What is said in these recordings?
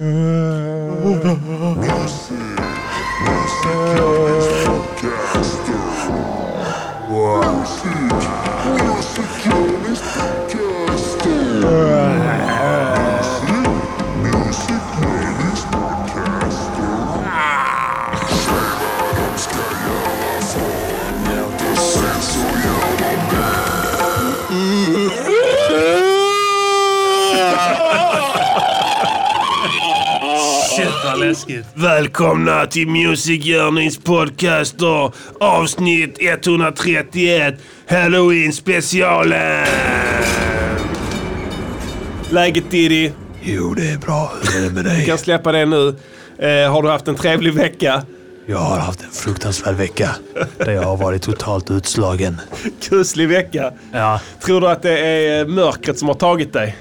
Shit läskigt. Välkomna till Music Journeys podcast då. Avsnitt 131. Halloween specialen. Läget Diddy? Jo, det är bra. Hur är det med dig? kan släppa det nu. Eh, har du haft en trevlig vecka? Jag har haft en fruktansvärd vecka där jag har varit totalt utslagen. Kuslig vecka. Ja. Tror du att det är mörkret som har tagit dig?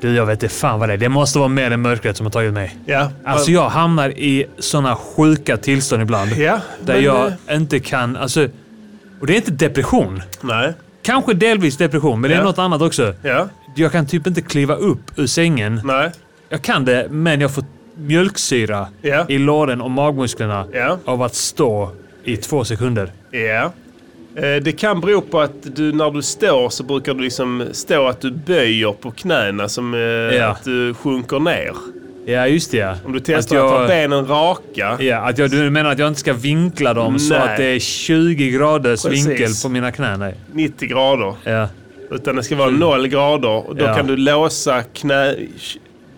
Du, jag vet inte fan vad det är. Det måste vara mer än mörkret som har tagit mig. Ja. Alltså jag hamnar i såna sjuka tillstånd ibland. Ja, Där men, jag inte kan... Alltså, och det är inte depression. Nej. Kanske delvis depression, men det är Ja. något annat också. Ja. Jag kan typ inte kliva upp ur sängen. Nej. Jag kan det, men jag får mjölksyra Ja. i låren och magmusklerna Ja. av att stå i två sekunder. Ja. Eh, Det kan bero på att du när du står så brukar du liksom stå att du böjer på knäna som eh, Ja. att du sjunker ner. Ja, just det. ja. Om du testar Att att, jag- ha benen raka. Ja, att jag, du menar att jag inte ska vinkla dem så Nej. att det är 20 graders Precis. vinkel på mina knän? Nej. 90 grader. Ja. Utan det ska vara 0 grader. Och då Ja. kan du låsa knä,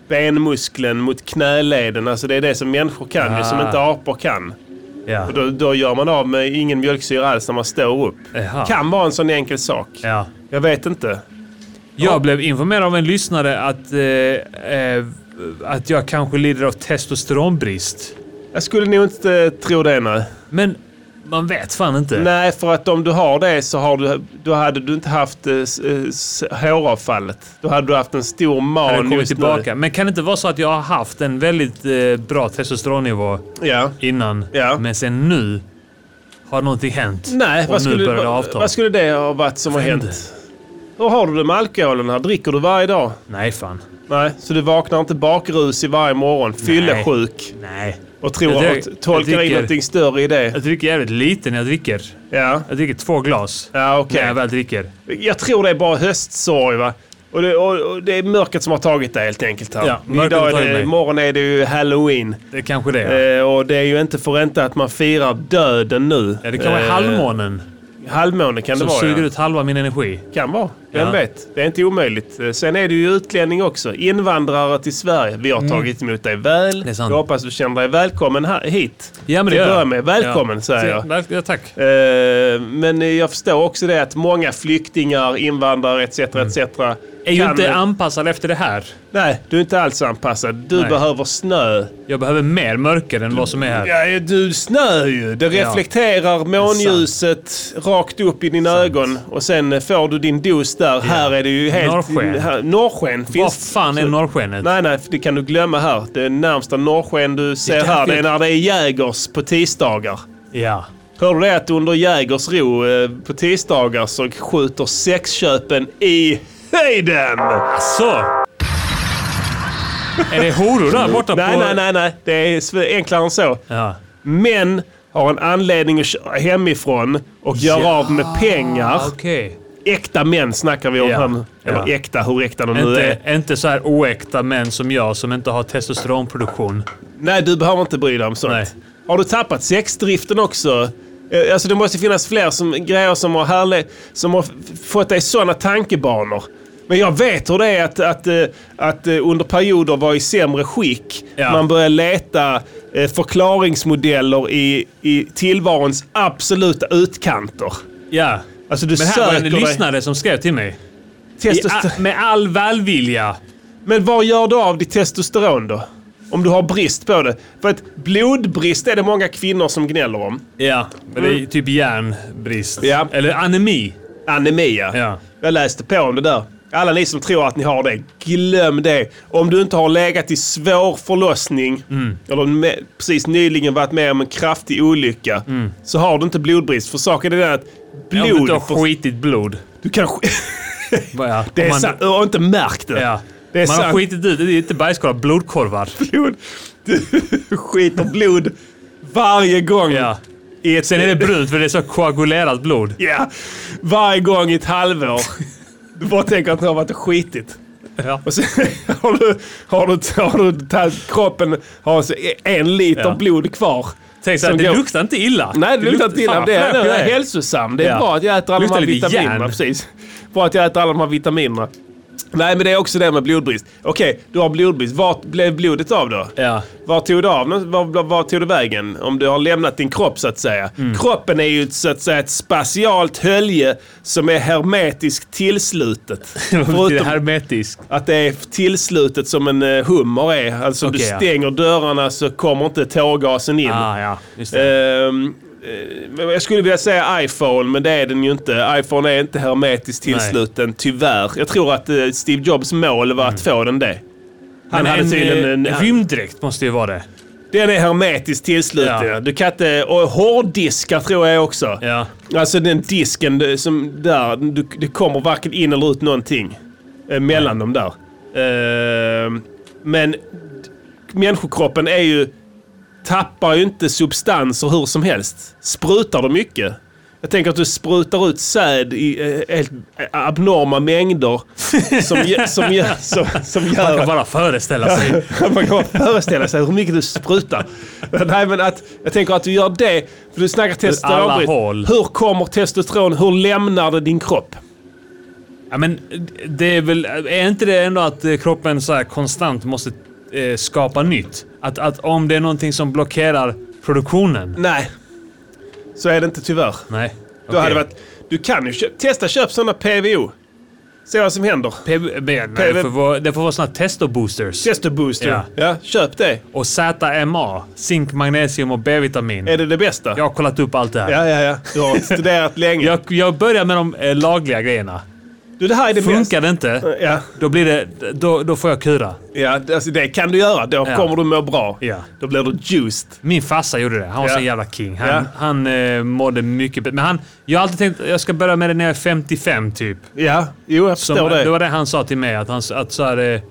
benmuskeln mot knäleden. Alltså det är det som människor kan, ju, som Ah. inte apor kan. Ja. Och då, då gör man av med ingen mjölksyra alls när man står upp. Jaha. Kan vara en sån enkel sak. ja. Jag vet inte. Jag blev informerad av en lyssnare att, eh, eh, att jag kanske lider av testosteronbrist. Jag skulle nog inte eh, tro det nej. Men man vet fan inte. Nej, för att om du har det så har du, då hade du inte haft eh, eh, håravfallet. Då hade du haft en stor man kommit just tillbaka. Men kan det inte vara så att jag har haft en väldigt eh, bra testosteronnivå nu. Ja. innan, Ja. men sen nu har någonting hänt? Nej, och vad nu skulle, börjar det avta? vad skulle det ha varit som har hänt? Hur har du det med alkoholen här? Dricker du varje dag? Nej, fan. Nej, så du vaknar inte bakrus i varje morgon, fyllesjuk Nej. Och tror Jag att dricker- tolkar jag in någonting större i det? Jag dricker jävligt lite när jag dricker. Ja, Jag dricker två glas ja okej. när jag väl dricker. Jag tror det är bara höstsorg va? Och det, och, och det är mörkret som har tagit det helt enkelt här. Ja, Idag är det, imorgon är det ju halloween. Det är kanske det. Ja, Eh, och det är ju inte för inte att man firar döden nu. ja det kan vara Eh, halvmånen Halvmåne kan det som vara suger ja. ut halva min energi. Kan vara. Vem Ja. vet? Det är inte omöjligt. Eh, Sen är det ju utlänning också. Invandrare till Sverige. Vi har tagit emot dig väl. Mm. Det är sant. Jag hoppas du känner dig välkommen här, hit. Ja, men det gör jag. med. Välkommen säger jag. Ja, tack. Eh, Men jag förstår också det att många flyktingar, invandrare etc. etc. Är ju inte anpassad efter det här. Nej, du är inte alls anpassad. Du Nej. behöver snö. Jag behöver mer mörker än vad som är här. Ja, du snö ju. Det Ja. reflekterar månljuset rakt upp i dina ögon och sen får du din dos där. Här är det ju helt... Norrsken. Här, norrsken Vad finns... fan är norrskenet? Nej, nej, det kan du glömma här. Det närmsta norrsken du ser kan- här, det är när det är Jägers på tisdagar. Ja. Hör du det att under Jägers ro eh, på tisdagar så skjuter sexköpen i höjden? Så. Är det horor där borta Nej, på... nej, nej, nej. Det är enklare än så. Ja. Män har en anledning att köra hemifrån och göra av med pengar. Okej. Äkta män snackar vi om Ja. nu. Eller Ja. äkta, hur äkta de nu Inte, är. inte så här oäkta män som jag som inte har testosteronproduktion. Nej, du behöver inte bry dig om sånt. Nej. Har du tappat sexdriften också? Eh, Alltså det måste finnas fler som, grejer som har, härle, som har fått dig i sådana tankebanor. Men jag vet hur det är att, att, eh, att eh, under perioder vara i sämre skick. Ja. Man börjar leta eh, förklaringsmodeller i, i tillvarons absoluta utkanter. Ja. Alltså du Men här var en lyssnare som skrev till mig. Testoster- med all välvilja. Men vad gör du av ditt testosteron då? Om du har brist på det. För att blodbrist är det många kvinnor som gnäller om. Ja. Men det är typ järnbrist. Ja. Eller anemi. Anemia. Ja. Jag läste på om det där. Alla ni som tror att ni har det, glöm det. Om du inte har legat i svår förlossning Mm. eller med, precis nyligen varit med om en kraftig olycka så har du inte blodbrist. För saken är den att Mm. Om du inte blod... har för, skitigt blod. du kan, sk- Ja. det är man- sant, du har inte märkt det. Ja. Det Man har sant. skitit ut, det är inte bajskorvar, blodkorvar. blod. Du skiter blod varje gång. Ja. I ett, Sen är det brunt för det är så koagulerat blod. Ja, varje gång i ett halvår. Du bara tänker att du har varit och skitit. Ja. Och sen har du, har du, har du tagit, kroppen har en liter Ja. blod kvar. Tänk så här, det går- luktar inte illa. Nej, det luktar inte illa. Det är, det är hälsosam. Det är Ja. bra att jag äter alla de här vitaminerna. Precis. Bra att jag äter alla de här vitaminerna. Nej, men det är också det med blodbrist. Okej, du har blodbrist. Vart blev blodet av då? Ja. Var tog det av? Var, var, tog det vägen? Om du har lämnat din kropp så att säga. Mm. Kroppen är ju så att säga ett spatialt hölje som är hermetiskt tillslutet. Förutom hermetisk. att det är tillslutet som en eh, hummer är. Alltså Okej, du ja. stänger dörrarna så kommer inte tårgasen in. Ah, ja, just det. Ehm, eh, jag skulle vilja säga iPhone, men det är den ju inte. iPhone är inte hermetiskt tillsluten, tyvärr. Jag tror att eh, Steve Jobs mål var att få den det. Han Men hade en, tydligen en... en rymddräkt måste ju vara det. Den är hermetiskt tillsluten. Ja. Du kan inte... Och hårddiskar tror jag också. Ja. Alltså den disken som där, du, det kommer varken in eller ut någonting eh, mellan dem där. Ehm, men människokroppen är ju, tappar ju inte substanser hur som helst. Sprutar de mycket? Jag tänker att du sprutar ut säd i eh, helt abnorma mängder som, som, gör- som, som Man gör kan bara föreställa sig. man kan bara föreställa sig hur mycket du sprutar. Nej, men att, jag tänker att du gör det, för du snackar testosteronbrist. hål. Hur kommer testosteron, hur lämnar det din kropp? Ja, men det är väl... Är inte det ändå att eh, kroppen så här konstant måste eh, skapa nytt? Att, att om det är någonting som blockerar produktionen? Nej, så är det inte tyvärr. Nej. Då hade varit, du kan ju köp, testa köp sådana PVO. Se vad som händer. PB, nej, PB det, får vara, det får vara såna testo-boosters. Testo booster. Ja. Ja. köp det. Och ZMA, zink, magnesium och B-vitamin. Är det det bästa? Jag har kollat upp allt det här. Ja, ja, ja. Du har studerat länge. Jag, jag börjar med de eh, lagliga grejerna. Du, det här är det Funkar det inte, bästa. Ja, då, blir det, då, då får jag kura. ja alltså det kan du göra. Då Ja. kommer du må bra. Ja. Då blir du juiced. Min farsa gjorde det. Han var Ja. så jävla king. Han, Ja. han eh, mådde mycket bättre. Men han, jag har alltid tänkt att jag ska börja med det när jag är 55 typ. Ja, jo jag Som, förstår det. det var det han sa till mig. Att han, att så här, eh,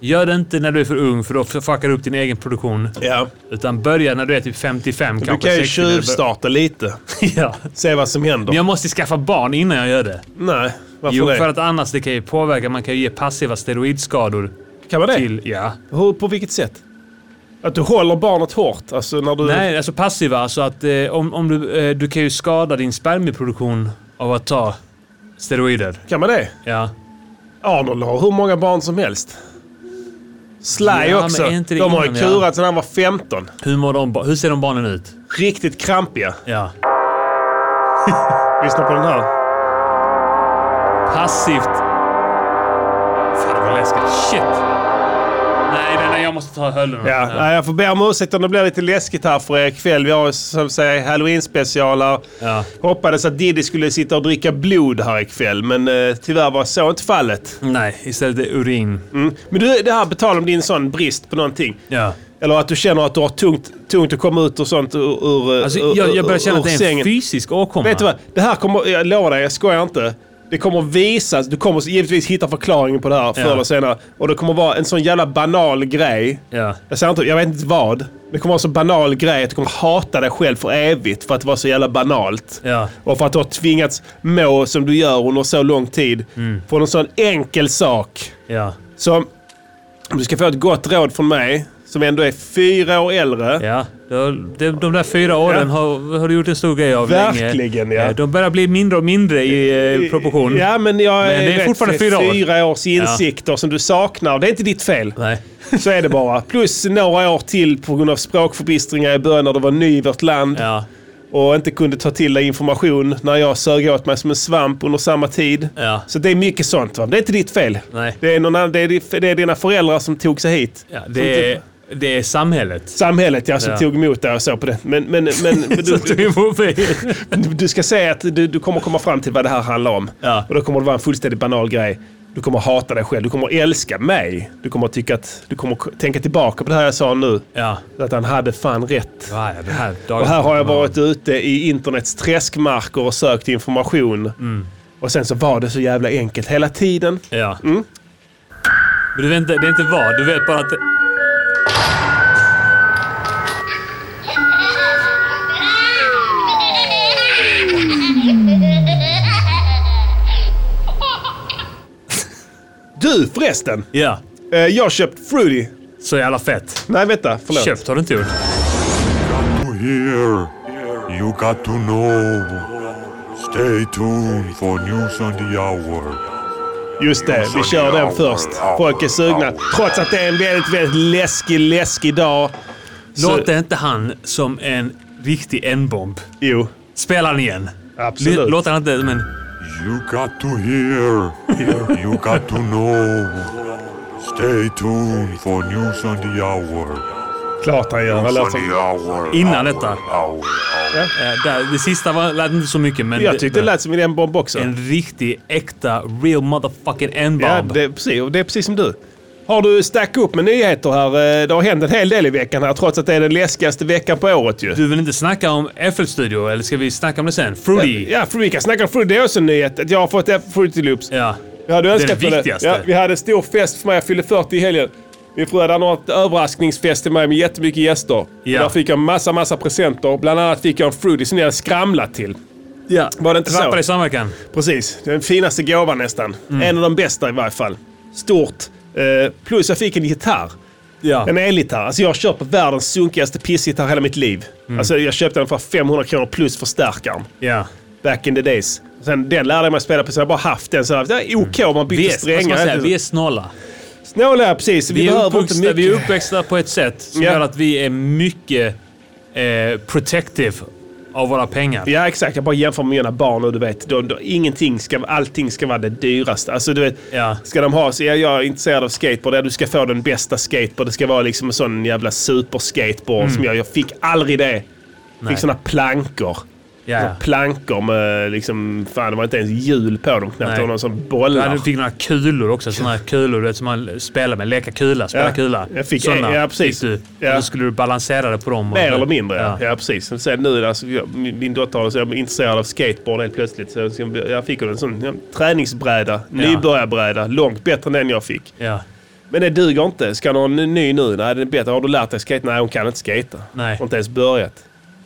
gör det inte när du är för ung för då fuckar du upp din egen produktion. Ja. Utan börja när du är typ 55, Du kanske kan ju 60. när du bör- tjuvstarta lite. ja. Se vad som händer. Men jag måste skaffa barn innan jag gör det. Nej, varför Jo, det? för att annars det kan ju påverka. Man kan ju ge passiva steroidskador Kan man det? till... Ja. Hur, på vilket sätt? Att du håller barnet hårt? Alltså när du... Nej, alltså passiva. Alltså att eh, om, om du, eh, du kan ju skada din spermieproduktion av att ta steroider. Kan man det? Ja. Arnold har hur många barn som helst. Sly Ja, också. De har ju innan, ja? kurat sedan han var 15. Hur, mår de, hur ser de barnen ut? Riktigt krampiga. Ja. Lyssna på den här. Passivt. Fan, var läskigt. Shit! Nej, nej, nej. Jag måste ta hörlurarna. Ja, Nej, jag får be om ursäkt om det blir lite läskigt här för er ikväll. Vi har som säger halloween-specialer. Ja. Hoppades att Diddy skulle sitta och dricka blod här ikväll, men eh, tyvärr var så inte fallet. Nej, istället är urin. Mm. Men du, det här tal om din sån brist på någonting. Ja. Eller att du känner att du har tungt, tungt att komma ut och sånt ur, ur, Alltså, ur, jag, jag börjar känna ur att det är en sängen. fysisk åkomma. Vet du vad? Det här kommer, jag lovar dig, jag skojar inte. Det kommer visas, du kommer givetvis hitta förklaringen på det här förr eller senare. Och det kommer vara en sån jävla banal grej. Ja. Jag, säger inte, jag vet inte vad. Det kommer vara en så banal grej att du kommer hata dig själv för evigt för att det var så jävla banalt. Och för att du har tvingats må som du gör under så lång tid. Mm. För en sån enkel sak. Så om du ska få ett gott råd från mig, som ändå är fyra år äldre. Ja, de, de där fyra åren Ja. har, har du gjort en stor grej av länge. Verkligen, ja. Eh, De börjar bli mindre och mindre i eh, proportion. Ja, men jag Men det är fortfarande fyra år. fyra års insikter som du saknar. Det är inte ditt fel. Nej. Så är det bara. Plus några år till på grund av språkförbistringar i början när du var ny i vårt land. Ja. Och inte kunde ta till dig information när jag sög åt mig som en svamp under samma tid. Ja. Så det är mycket sånt. Va? Det är inte ditt fel. Nej. Det är, någon det, är, det är dina föräldrar som tog sig hit. Ja, det, är, det är samhället. Samhället ja, som Ja. tog emot dig och så på det. Men, men, men, men du, mig. du ska säga att du, du kommer komma fram till vad det här handlar om. Ja. Och då kommer det vara en fullständigt banal grej. Du kommer hata dig själv. Du kommer älska mig. Du kommer tycka att... Du kommer tänka tillbaka på det här jag sa nu. Ja. Att han hade fan rätt. Ja, här Och här har jag varit ute i internets träskmarker och sökt information. Mm. Och sen så var det så jävla enkelt hela tiden. Ja. Men du vet inte, det är inte vad. Du vet bara att... Du förresten. Ja. Eh, jag har köpt Fruity. Så jävla fett. Nej vänta, förlåt. Köpt har du inte gjort. to hear, you got to know. Stay tuned for news on the hour. Just det, vi kör den först. Folk är sugna. Trots att det är en väldigt, väldigt läskig, läskig dag. Så- Låter inte han som en riktig N-bomb? Jo, Spela den igen. Absolut. Låter han inte som en... You got to hear, you got to know. Stay tuned for news on the hour. klart han gör. Han on som- the hour. Innan hour, detta. Hour, hour. eh, det sista var, lät inte så mycket, men... Jag tyckte det lät som en M-bomb också. En riktig, äkta, real motherfucking N-bomb. Ja, det precis, och det är precis som du. Har du stackat upp med nyheter här? Eh, Det har hänt en hel del i veckan här, trots att det är den läskigaste veckan på året ju. Du vill inte snacka om FL Studio, eller ska vi snacka om det sen? Fruity? Ja, för vi kan snacka om Fruity. Det är också en nyhet. Att jag har fått Fruity Loops. Ja. Jag hade Det är önskat det viktigaste. Ja, vi hade en stor fest för mig. Jag fyllde 40 i helgen. Min fru hade något överraskningsfest till mig med jättemycket gäster. Ja. Och där fick jag massa, massa presenter. Bland annat fick jag en Fruity som jag hade skramlat till. ja. Var det inte så? Rappar i samverkan. Precis. Den finaste gåvan nästan. Mm. En av de bästa i varje fall. Stort. Eh, plus jag fick en gitarr. Ja. En elgitarr. Alltså jag har köpt världens sunkigaste pissgitarr hela mitt liv. Mm. Alltså jag köpte den för 500 kronor plus förstärkaren. Ja. Back in the days. Sen den lärde jag mig spela på så jag har bara haft den. Så det är OK om man Vi byter är, strängar. säga, vi är snåla. Snåla, precis. Vi, Vi är, vi uppväxta på ett sätt som Ja. gör att vi är mycket eh, protective av våra pengar. Ja exakt, jag bara jämför med mina barn nu du vet. De, de, ingenting ska, allting ska vara det dyraste. Alltså du vet, Ja. ska de ha, så jag, jag är intresserad av skateboard, ja, du ska få den bästa skateboard. Det ska vara liksom en sån jävla superskateboard som jag, jag fick aldrig det. Nej. Fick såna plankor. Såna plankor med liksom, fan det var inte ens hjul på dem knappt. Det var någon sån Du bollar. hade- fick några kulor också. Såna här kulor du vet, som man spelar med. Leka kula, spela Ja, kula. jag fick- Såna ja, precis. fick du. Ja. Då skulle du balansera det på dem. Mer eller mindre, ja. Ja. precis. Sen nu, alltså, min, dotter har- så jag är intresserad av skateboard helt plötsligt. Så jag, fick en sån ja, träningsbräda, nybörjarbräda. Långt bättre än den jag fick. Ja. Men det duger inte. Ska någon ny nu? Nej, det är bättre. Har du lärt dig skate? Nej, hon kan inte skata. Nej. Har inte ens börjat.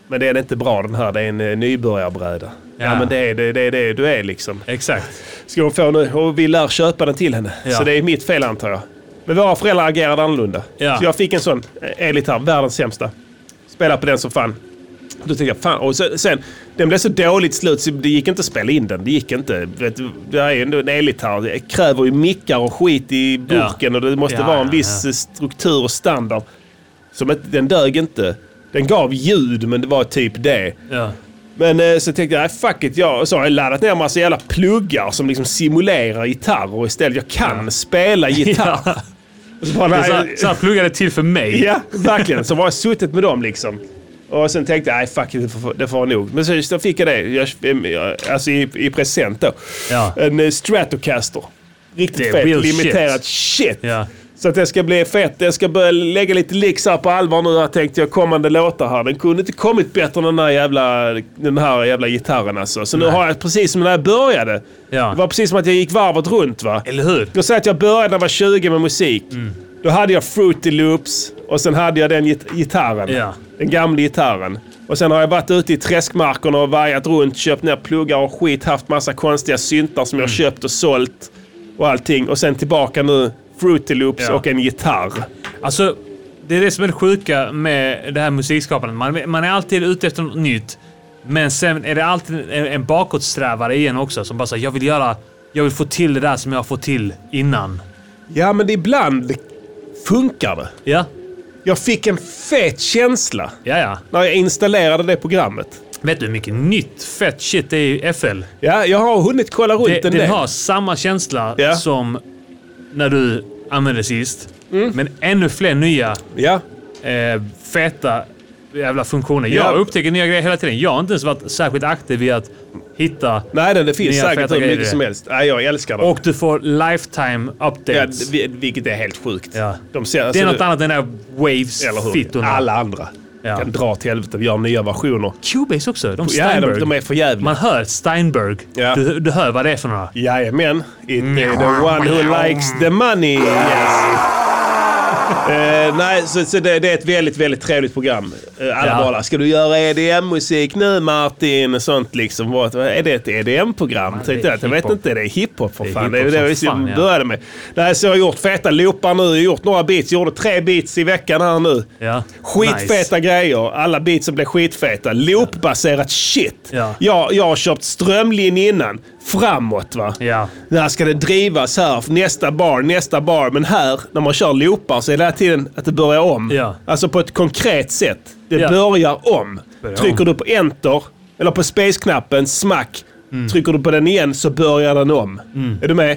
Men det är inte bra den här. Det är en eh, nybörjarbräda. Ja. Ja. men det är det, det, det du är liksom. Exakt. Ska hon få nu. Och vi lär köpa den till henne. Ja. Så det är mitt fel antar jag. Men våra föräldrar agerade annorlunda. Ja. Så jag fick en sån eh, elgitarr, världens sämsta. Spelade på den som fan. Då tänkte jag, fan. Och sen, sen, den blev så dåligt slut så det gick inte att spela in den. Det gick inte. Vet, det är ju ändå en elgitarr. Det kräver ju mickar och skit i burken och det måste vara en viss eh, struktur och standard. Som ett, den dög inte. Den gav ljud men det var typ det. Ja. Men eh, så tänkte jag, nej fuck it. Jag, så har jag laddat ner massa jävla pluggar som liksom simulerar gitarrer istället. Jag kan spela gitarr. Ja. Så bara, nej, Så, här- så här till för mig. Ja, verkligen. Så var jag suttit med dem liksom. Och sen tänkte jag, nej fuck it, det får, det får vara nog. Men så, så fick jag det, jag, alltså i, i present då. Ja. En eh, Stratocaster. Riktigt fet, limiterat shit. Ja. Så att det ska bli fett. Jag ska börja lägga lite licks här på allvar nu. Jag tänkte jag kommande låtar här. Den kunde inte kommit bättre än den här jävla, den här jävla gitarren alltså. Så nu Nej. har jag precis som när jag började. Ja. Det var precis som att jag gick varvet runt va. Eller hur? Jag säger att jag började när jag var 20 med musik. Mm. Då hade jag Fruity Loops och sen hade jag den git- gitarren. Ja. Den gamla gitarren. Och sen har jag varit ute i träskmarkerna och vajat runt, köpt ner pluggar och skit, haft massa konstiga syntar som Mm. jag köpt och sålt. Och allting. Och sen tillbaka nu, Fruity Loops Ja. och en gitarr. Alltså, det är det som är det sjuka med det här musikskapandet. Man, man är alltid ute efter något nytt. Men sen är det alltid en, en bakåtsträvare igen också som bara säger jag vill göra, jag vill få till det där som jag har fått till innan. Ja, men ibland funkar det. Ja, Jag fick en fet känsla ja, ja. när jag installerade det programmet. Vet du hur mycket nytt fett shit det är i FL? Ja, jag har hunnit kolla runt Det, en den del. har samma känsla Ja. som när du använde sist. Mm. Men ännu fler nya Ja, eh, feta jävla funktioner. Ja. Jag upptäcker nya grejer hela tiden. Jag har inte ens varit särskilt aktiv i att hitta nej det, finns Nya säkert hur mycket som helst. Nej, jag älskar det. Och du får lifetime Ja, updates. det- vilket är helt sjukt. Ja. De ser, det alltså, är något annat än den här? Waves-fittorna. Alla andra. Ja. Kan dra till helvete och göra nya versioner. Cubase också. De Ja, de, de är för jävliga. Man hör Steinberg. Ja. Du, du hör vad det är för några. Jajamän. It is the one who likes the money. Yes. Eh, nej, så, så det, det är ett väldigt, väldigt trevligt program. Uh, alla Ja. bara, ska du göra EDM-musik nu Martin? Och sånt liksom. Vad, är det ett EDM-program? är Tänkte jag, jag vet inte, det är hiphop för Det är fan. Det är det vi som ja. började med. Nej, så jag har gjort feta loopar nu. Jag har gjort några beats. Jag gjorde tre beats i veckan här nu. Ja. Skitfeta Nice. grejer. Alla beatsen blev skitfeta. Loopbaserat shit. Ja. Jag, jag har köpt strömlinje innan. Framåt va. Ja. Där ska det drivas här, nästa bar, nästa bar. Men här, när man kör loopar så är det hela tiden att det börjar om. Ja. Alltså på ett konkret sätt. Det Ja. börjar om. Börjar Trycker om. du på enter, eller på space-knappen, smack. Mm. Trycker du på den igen så börjar den om. Är du med?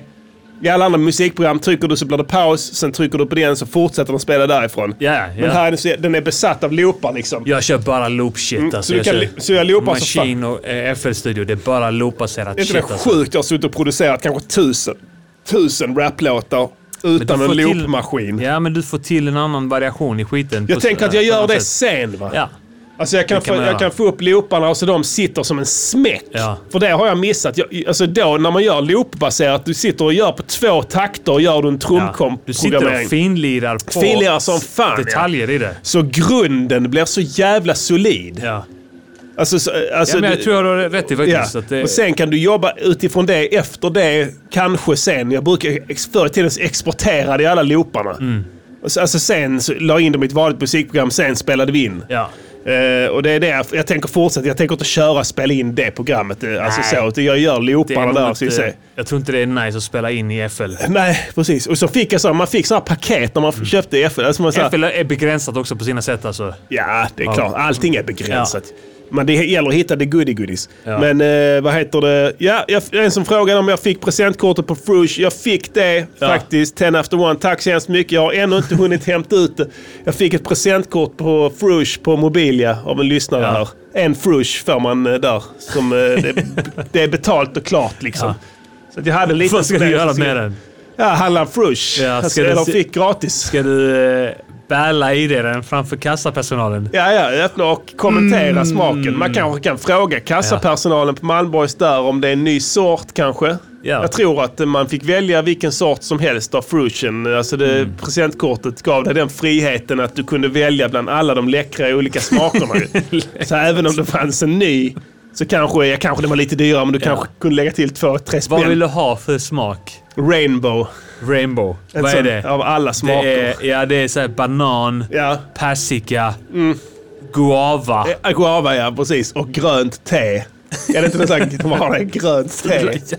I alla andra musikprogram trycker du så blir det paus, sen trycker du på den så fortsätter den spela därifrån. Ja, ja. Men här är den, så- den är besatt av loopar liksom. Jag kör bara loop shit. Mm, alltså. så du jag kan kör så jag loopar Machine och eh, FL Studio. Det är bara loopbaserat Det är shit. inte Alltså. sjukt? Jag har suttit och producerat kanske tusen, tusen raplåtar utan en får till- loopmaskin. Ja, men du får till en annan variation i skiten. Jag tänker att jag gör det sätt. sen va? Ja. Alltså jag kan, kan få, jag kan få upp looparna så de sitter som en smäck. Ja. För det har jag missat. Jag, alltså då när man gör loopbaserat, du sitter och gör på två takter och gör du en Ja. Du sitter och finlirar på Finlirar som fan, ja. detaljer i det. Så grunden blir så jävla solid. Ja. Alltså, så- alltså, ja, men jag tror jag har rätt i Ja. faktiskt. Att det, Och sen kan du jobba utifrån det efter det, kanske sen. Jag brukar förr i tiden exportera det i alla looparna. Mm. Och så, alltså sen så la jag in dem i ett vanligt musikprogram, sen spelade vi in. ja. Eh, och det är det jag, jag tänker fortsätta. Jag tänker inte köra spela in det programmet. eh, Alltså så, utan jag gör looparna där. Så vi ser. jag tror inte det är nice att spela in i FL. Nej, precis. Och så fick jag så, man fick sådana paket när man köpte FL. Alltså man, så FL är begränsat också på sina sätt alltså. Ja, det är Ja. klart. Allting är begränsat. Men det gäller att hitta det goody goodies. Ja. Men eh, vad heter det? Ja, jag, en som frågade om jag fick presentkortet på Frush. Jag fick det Ja. faktiskt. 10 after one. Tack så hemskt mycket. Jag har ännu inte hunnit hämta ut det. Jag fick ett presentkort på Frush på Mobilia av en lyssnare Ja. här. En Frush får man eh, där. Som, eh, det, det är betalt och klart liksom. Så jag hade lite... Vad ska du göra med den? Ja, handla Frush. Ja, ska alltså, du eller fick gratis. Ska du eh, bäla i den framför kassapersonalen? Ja, ja, öppna och kommentera Mm. smaken. Man kanske kan fråga kassapersonalen på Malmborgs där om det är en ny sort kanske. Ja. Jag tror att man fick välja vilken sort som helst av Frusion. Alltså det, Mm. presentkortet gav dig den friheten att du kunde välja bland alla de läckra olika smakerna. så även om det fanns en ny så kanske, ja, kanske det var lite dyrare men du kanske kunde lägga till två, tre Vad vill spänn. du ha för smak? Rainbow. Rainbow. En Vad är det? Av alla smaker. Det är, ja, det är så här banan, Ja. persika, guava. Eh, Guava ja, precis. Och grönt te. Är det inte något sånt de har det? Grönt te.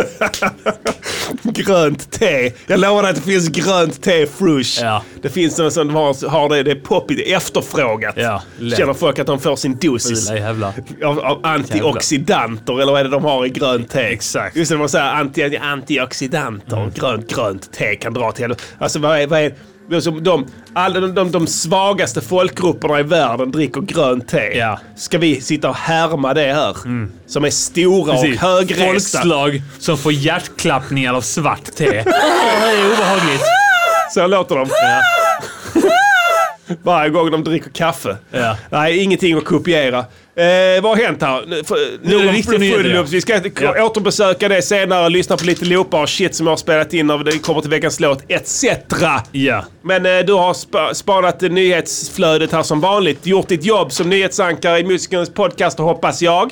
grönt te. Jag lovar dig att det finns grönt te Frush. Ja. Det finns någon som har, har det, det är poppigt, efterfrågat. Ja, lätt. Känner folk att de får sin dosis jävlar. av, av antioxidanter eller vad är det de har i grönt te? Exakt. Just det, de säger anti, antioxidanter. Grönt, grönt te kan dra till helvete. Alltså vad är, vad är alltså, de, alla, de, de, de svagaste folkgrupperna i världen dricker grönt te. Ja. Ska vi sitta och härma det här? Som är stora Precis. och högresta. Folkslag som får hjärtklappningar av svart te. det är obehagligt. Så låter de. Ja. Varje gång de dricker kaffe. Ja. Nej, ingenting att kopiera. Eh, vad har hänt här? Nu, är det ja. Loops. Vi ska Ja. återbesöka det senare, lyssna på lite loopar och shit som jag har spelat in av det kommer till veckans låt, etc. Ja. Men eh, du har spa spanat nyhetsflödet här som vanligt. Gjort ditt jobb som nyhetsankare i musikernas podcast hoppas jag.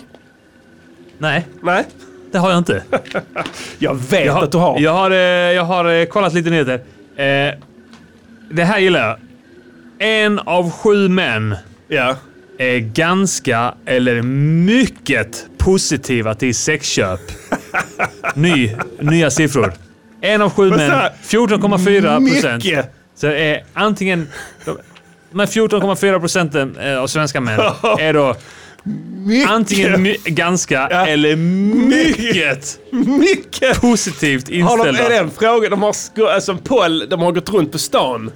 Nej, Nej? det har jag inte. Jag vet Jag har, att du har. Jag har, eh, jag har eh, kollat lite nyheter. Eh, det här gillar jag. En av sju män Ja. Är ganska eller mycket positiva till sexköp. Ny, nya siffror. En av sju män, sa jag? 14,4 procent. Så är antingen... Här 14,4 procenten eh, av svenska män är då Mycket. antingen my, ganska Ja. eller mycket Mycket. positivt Har de, inställda. är det en fråga? De har, alltså en poll, de har gått runt på stan.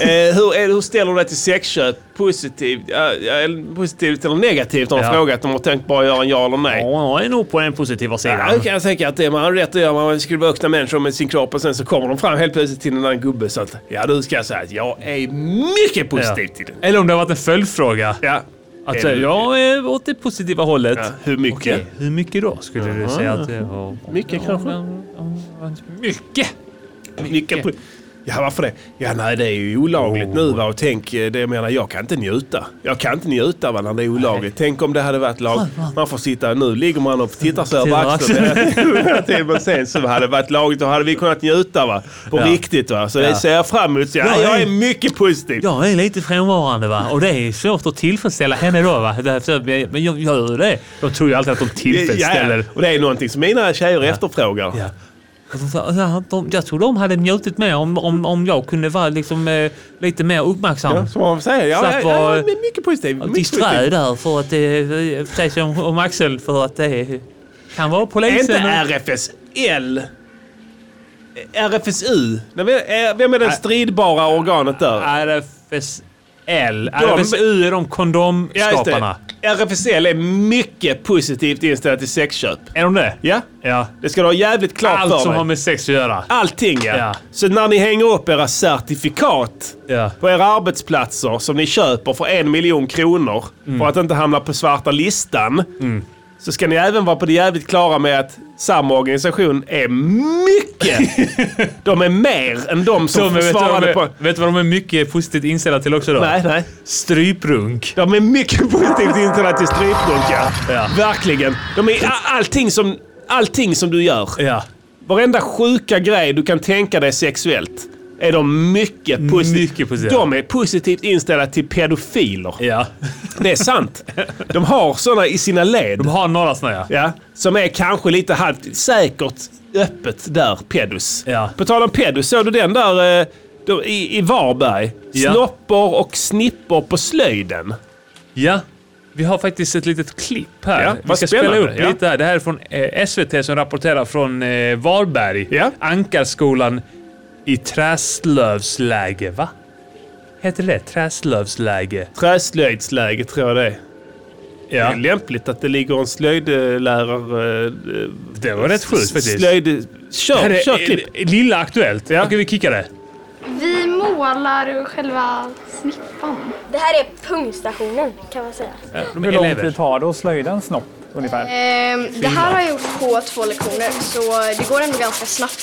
Eh, hur, är, hur ställer du dig till sexköp? Positivt, ja, ja, positivt eller negativt har de Ja. frågat. De har tänkt bara göra en ja eller nej. Ja, jag är nog på den positiva sidan. Ja, jag kan tänka att det man har rätt att göra. Man skulle vara vuxna människor med sin kropp och sen så kommer de fram helt plötsligt till en annan gubbe. Så att, ja, du ska säga att jag är mycket positiv till det. Eller om det har varit en följdfråga. Ja. Att säga, jag är åt det positiva hållet. Ja, hur mycket? Okej, hur mycket då skulle du säga att det var? Mycket kanske? Mycket! Mycket. Ja, varför det? Ja, nej, det är ju olagligt nu va. Och tänk, eh, det jag menar, jag kan inte njuta. Jag kan inte njuta va, när det är olagligt. Tänk om det hade varit lag. Man får sitta, nu ligger man och tittar sig över axeln. Men sen så hade det varit lagligt, då hade vi kunnat njuta va. På Ja. riktigt va. Så det Ja. ser jag fram emot. Ja, jag är nej. mycket positiv. Jag är lite frånvarande va och det är svårt att tillfredsställa henne då va. Men jag gör ju det. De tror ju alltid att de tillfredsställer. Ja, ja. Och det är någonting som mina tjejer efterfrågar. Ja. Och jag tror de hade njutit mer om, om, om jag kunde vara liksom, eh, lite mer uppmärksam. Ja, som man säger. Ja, ja, ja, mycket positiv. Ja, Mycket Disträ där för att det säger sig om, om Axel för att det kan vara Är polisen. inte RFSL RFSU? Nej, Vem är- det stridbara organet där? RFSL. RFSU är de kondomskaparna. det. RFSL är mycket positivt inställd till sexköp. Är de det? Ja, Ja. det ska du ha jävligt klart Allt för som dig. har med sex att göra. Allting ja. Ja. Så när ni hänger upp era certifikat Ja. på era arbetsplatser som ni köper för en miljon kronor Mm. för att inte hamna på svarta listan. Så ska ni även vara på det jävligt klara med att samma organisation är mycket. de är mer än de som De, vet, svarade de på... vet du vad de är mycket positivt inställda till också då? Nej, nej. Stryprunk. De är mycket positivt inställda till stryprunk, ja. Ja. Verkligen. De är allting som, allting som du gör. Ja. Varenda sjuka grej du kan tänka dig sexuellt är de mycket positiva. Mycket positiva. De är positivt inställda till pedofiler. Ja. Det är sant. De har sådana i sina led. De har några såna ja. Ja, som är kanske lite halvt säkert öppet där, pedus. Ja. På tal om pedus, såg du den där eh, då, i, i Varberg? Ja. Snoppor och snippor på slöjden. Ja. Vi har faktiskt ett litet klipp här. Ja, Vi ska spela upp ja. lite här. Det här är från eh, SVT som rapporterar från eh, Varberg. Ja. Ankarskolan i Träslövsläge, va? Heter det Träslövsläge? Träslöjdsläge tror jag det är. Det Ja. är lämpligt att det ligger en slöjdlärare... eh, Det var rätt sjukt faktiskt. Slöjd... Här Kör, är, kör klipp. Lilla Aktuellt. Ja. Okej, vi kickar det. Vi målar själva snippan. Det här är pungstationen kan man säga. De Hur lång tid tar det att slöjda en snopp ungefär? Ehm, det här har jag gjort på två lektioner så det går ändå ganska snabbt.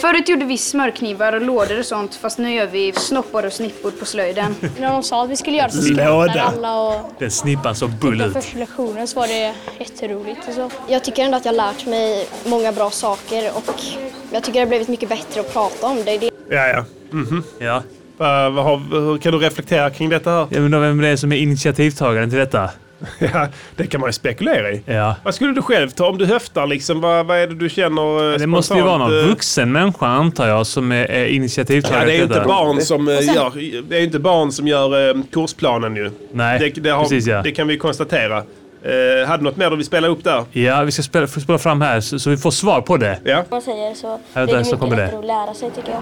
Förut gjorde vi smörknivar och lådor och sånt fast nu gör vi snoppar och snippor på slöjden. När de sa att vi skulle göra så Låda. skrattade alla och Den snippan så bull ut. första lektionen så var det jätteroligt och så. Jag tycker ändå att jag har lärt mig många bra saker och jag tycker det har blivit mycket bättre att prata om det. det Ja, ja. Ja. Vad- vad har- hur kan du reflektera kring detta här? Jag undrar vem det är som är initiativtagaren till detta. Ja, det kan man ju spekulera i. Ja. Vad skulle du själv ta om du höftar liksom? Vad, vad är det du känner eh, Det måste ju vara någon eh, vuxen människa antar jag som är, är Ja, initiativtagare det är ju till inte detta. barn som eh, gör, det är ju inte barn som gör eh, kursplanen ju. Nej, Det, det, har, precis ja. det kan vi konstatera. Eh, hade något mer du vill spela upp där? Ja, vi ska spela, spela fram här så, så vi får svar på det. Ja. man säger så Här, det där är så mycket kommer det. lättare att lära sig tycker jag.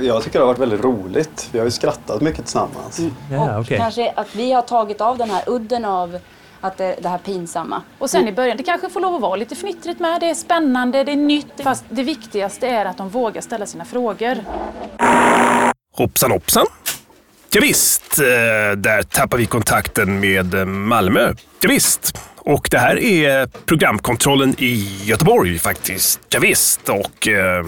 Jag tycker det har varit väldigt roligt. Vi har ju skrattat mycket tillsammans. Ja, okej. Kanske att vi har tagit av den här udden av att det, det här pinsamma. Och sen i början, det kanske får lov att vara lite fnittrigt med. Det är spännande, det är nytt. Fast det viktigaste är att de vågar ställa sina frågor. Hoppsan hoppsan. Ja, visst, eh, där tappar vi kontakten med eh, Malmö. Ja, visst. Och det här är programkontrollen i Göteborg faktiskt. Ja, visst. och eh,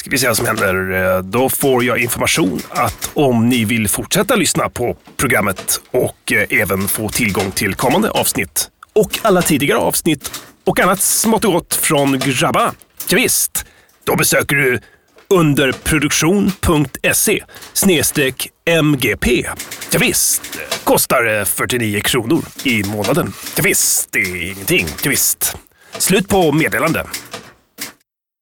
ska vi se vad som händer. Eh, då får jag information att om ni vill fortsätta lyssna på programmet och eh, även få tillgång till kommande avsnitt och alla tidigare avsnitt och annat smått och gott från grabbarna. Ja, visst. Då besöker du underproduktion.se snedstreck MGP. Ja, visst, kostar 49 kronor i månaden. Ja, visst, det är ingenting. Ja, visst. Slut på meddelande.